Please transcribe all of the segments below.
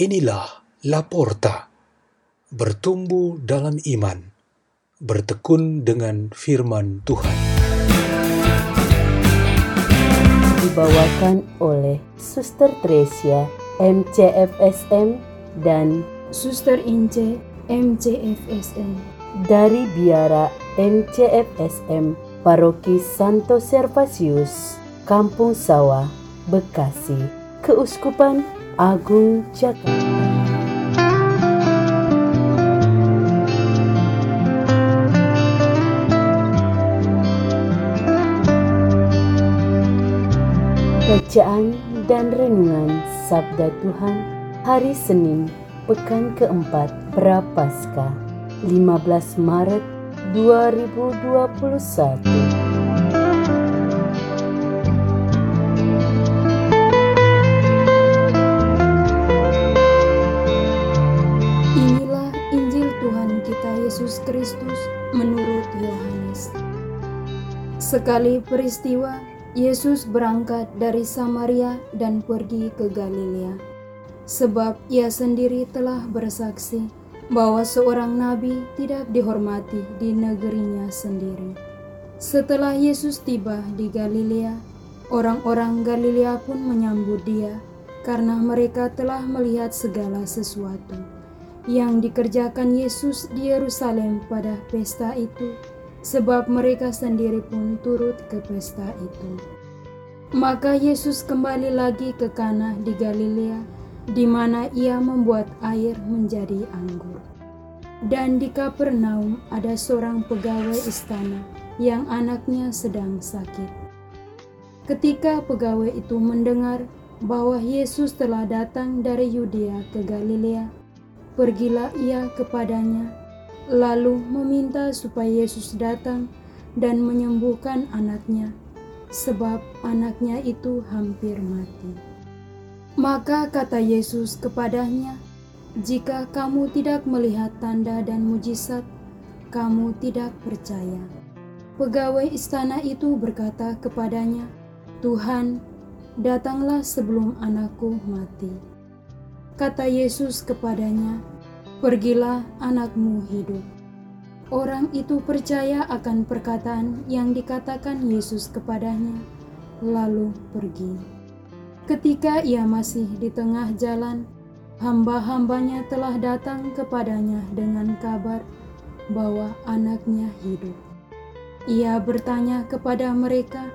Inilah Laporta, bertumbuh dalam iman, bertekun dengan firman Tuhan. Dibawakan oleh Suster Tresia, MCFSM, dan Suster Ince, MCFSM. dari Biara MCFSM Paroki Santo Servasius, Kampung Sawah, Bekasi, Keuskupan Agung Jakarta. Bacaan dan Renungan Sabda Tuhan Hari Senin, Pekan keempat Prapaskah, 15 Maret 2021. Sekali peristiwa, Yesus berangkat dari Samaria dan pergi ke Galilea. Sebab ia sendiri telah bersaksi bahwa seorang nabi tidak dihormati di negerinya sendiri. Setelah Yesus tiba di Galilea, orang-orang Galilea pun menyambut dia karena mereka telah melihat segala sesuatu yang dikerjakan Yesus di Yerusalem pada pesta itu, sebab mereka sendiri pun turut ke pesta itu. Maka Yesus kembali lagi ke Kana di Galilea, di mana ia membuat air menjadi anggur. Dan di Kapernaum ada seorang pegawai istana yang anaknya sedang sakit. Ketika pegawai itu mendengar bahwa Yesus telah datang dari Yudea ke Galilea, pergilah ia kepadanya, lalu meminta supaya Yesus datang dan menyembuhkan anaknya, sebab anaknya itu hampir mati. Maka kata Yesus kepadanya, "Jika kamu tidak melihat tanda dan mujizat, kamu tidak percaya." Pegawai istana itu berkata kepadanya, "Tuhan, datanglah sebelum anakku mati." Kata Yesus kepadanya, "Pergilah, anakmu hidup." Orang itu percaya akan perkataan yang dikatakan Yesus kepadanya, lalu pergi. Ketika ia masih di tengah jalan, hamba-hambanya telah datang kepadanya dengan kabar bahwa anaknya hidup. Ia bertanya kepada mereka,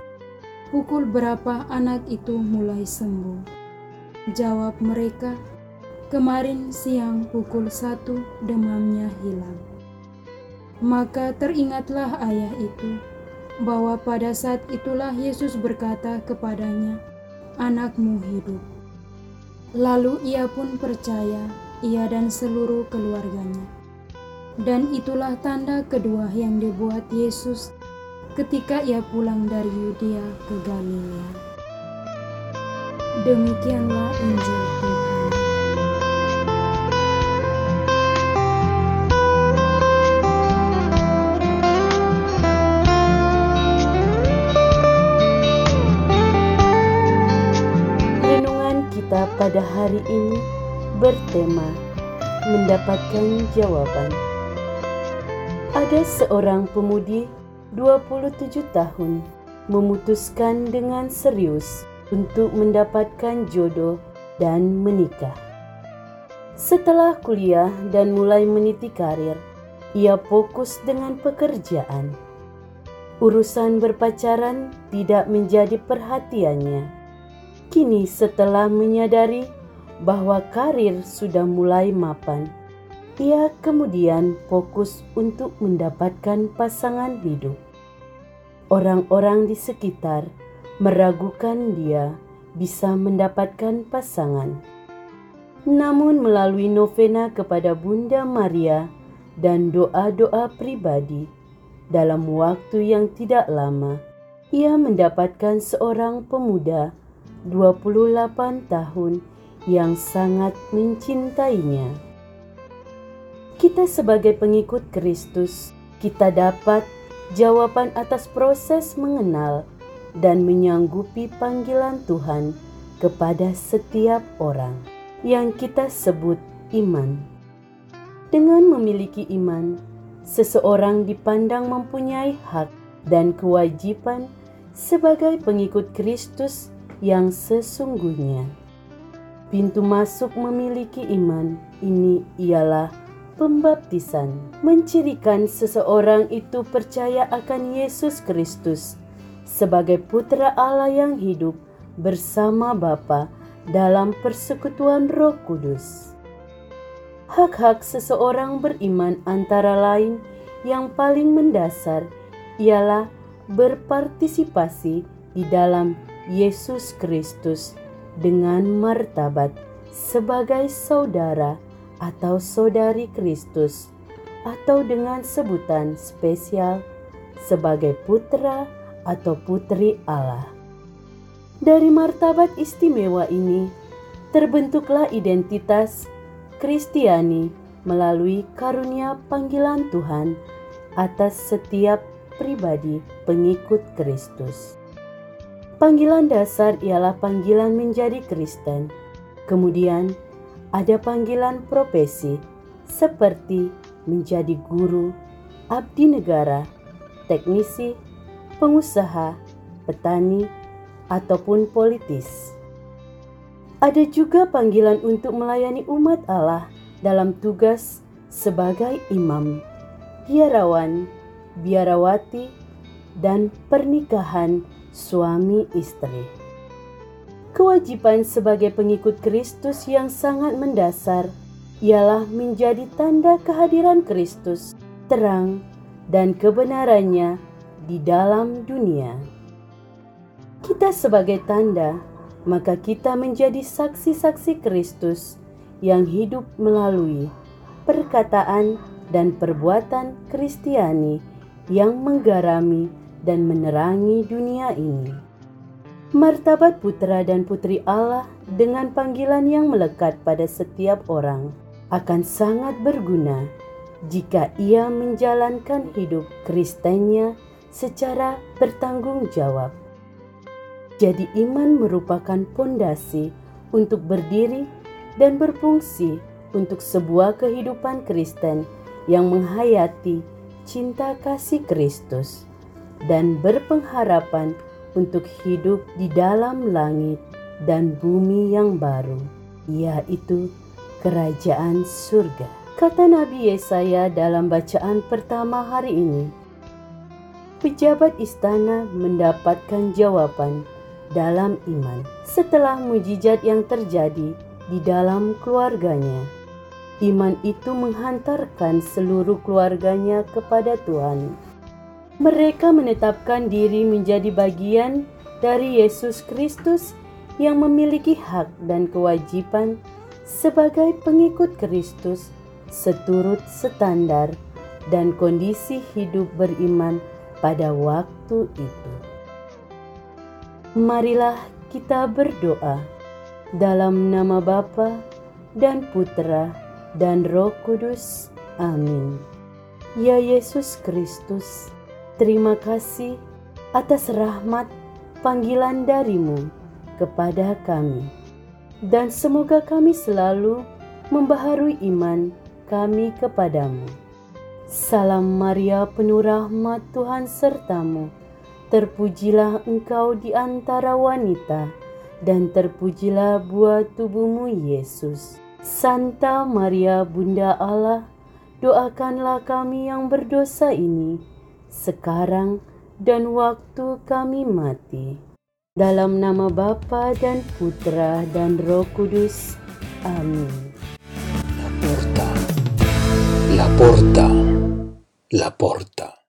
"Pukul berapa anak itu mulai sembuh?" Jawab mereka, "Kemarin siang pukul satu demamnya hilang." Maka teringatlah ayah itu bahwa pada saat itulah Yesus berkata kepadanya, "Anakmu hidup." Lalu ia pun percaya, ia dan seluruh keluarganya. Dan itulah tanda kedua yang dibuat Yesus ketika ia pulang dari Yudea ke Galilea. Demikianlah Injil hari ini bertema mendapatkan jawaban. Ada seorang pemudi 27 tahun memutuskan dengan serius untuk mendapatkan jodoh dan menikah. Setelah kuliah dan mulai meniti karir, ia fokus dengan pekerjaan. Urusan berpacaran tidak menjadi perhatiannya. Kini setelah menyadari bahwa karir sudah mulai mapan, ia kemudian fokus untuk mendapatkan pasangan hidup. Orang-orang di sekitar meragukan dia bisa mendapatkan pasangan. Namun melalui novena kepada Bunda Maria dan doa-doa pribadi, dalam waktu yang tidak lama, ia mendapatkan seorang pemuda 28 tahun yang sangat mencintainya. Kita sebagai pengikut Kristus, kita dapat jawaban atas proses mengenal dan menyanggupi panggilan Tuhan kepada setiap orang. yang kita sebut iman. Dengan memiliki iman, seseorang dipandang mempunyai hak dan kewajiban sebagai pengikut Kristus yang sesungguhnya. Pintu masuk memiliki iman ini ialah pembaptisan, mencirikan seseorang itu percaya akan Yesus Kristus sebagai putra Allah yang hidup bersama Bapa dalam persekutuan Roh Kudus. Hak-hak seseorang beriman antara lain yang paling mendasar ialah berpartisipasi di dalam Yesus Kristus dengan martabat sebagai saudara atau saudari Kristus atau dengan sebutan spesial sebagai putra atau putri Allah. Dari martabat istimewa ini, terbentuklah identitas Kristiani melalui karunia panggilan Tuhan atas setiap pribadi pengikut Kristus. Panggilan dasar ialah panggilan menjadi Kristen. Kemudian ada panggilan profesi seperti menjadi guru, abdi negara, teknisi, pengusaha, petani, ataupun politis. Ada juga panggilan untuk melayani umat Allah dalam tugas sebagai imam, biarawan, biarawati, dan pernikahan suami istri. Kewajiban sebagai pengikut Kristus yang sangat mendasar ialah menjadi tanda kehadiran Kristus, terang, dan kebenarannya di dalam dunia. Kita sebagai tanda, maka kita menjadi saksi-saksi Kristus yang hidup melalui perkataan dan perbuatan Kristiani yang menggarami dan menerangi dunia ini. Martabat putra dan putri Allah dengan panggilan yang melekat pada setiap orang akan sangat berguna jika ia menjalankan hidup Kristennya secara bertanggung jawab. Jadi iman merupakan pondasi untuk berdiri dan berfungsi untuk sebuah kehidupan Kristen yang menghayati cinta kasih Kristus dan berpengharapan untuk hidup di dalam langit dan bumi yang baru, yaitu kerajaan surga. Kata Nabi Yesaya dalam bacaan pertama hari ini, pejabat istana mendapatkan jawaban dalam iman setelah mujizat yang terjadi di dalam keluarganya. Iman itu menghantarkan seluruh keluarganya kepada Tuhan. Mereka menetapkan diri menjadi bagian dari Yesus Kristus yang memiliki hak dan kewajiban sebagai pengikut Kristus seturut standar dan kondisi hidup beriman pada waktu itu. Marilah kita berdoa dalam nama Bapa dan Putra dan Roh Kudus. Amin. Ya Yesus Kristus, terima kasih atas rahmat panggilan darimu kepada kami. Dan semoga kami selalu membaharui iman kami kepadamu Salam Maria penuh rahmat Tuhan sertamu. Terpujilah engkau di antara wanita dan terpujilah buah tubuhmu Yesus. Santa Maria Bunda Allah, doakanlah kami yang berdosa ini sekarang dan waktu kami mati. Dalam nama Bapa dan Putra dan Roh Kudus. Amin. La porta. La porta. La porta.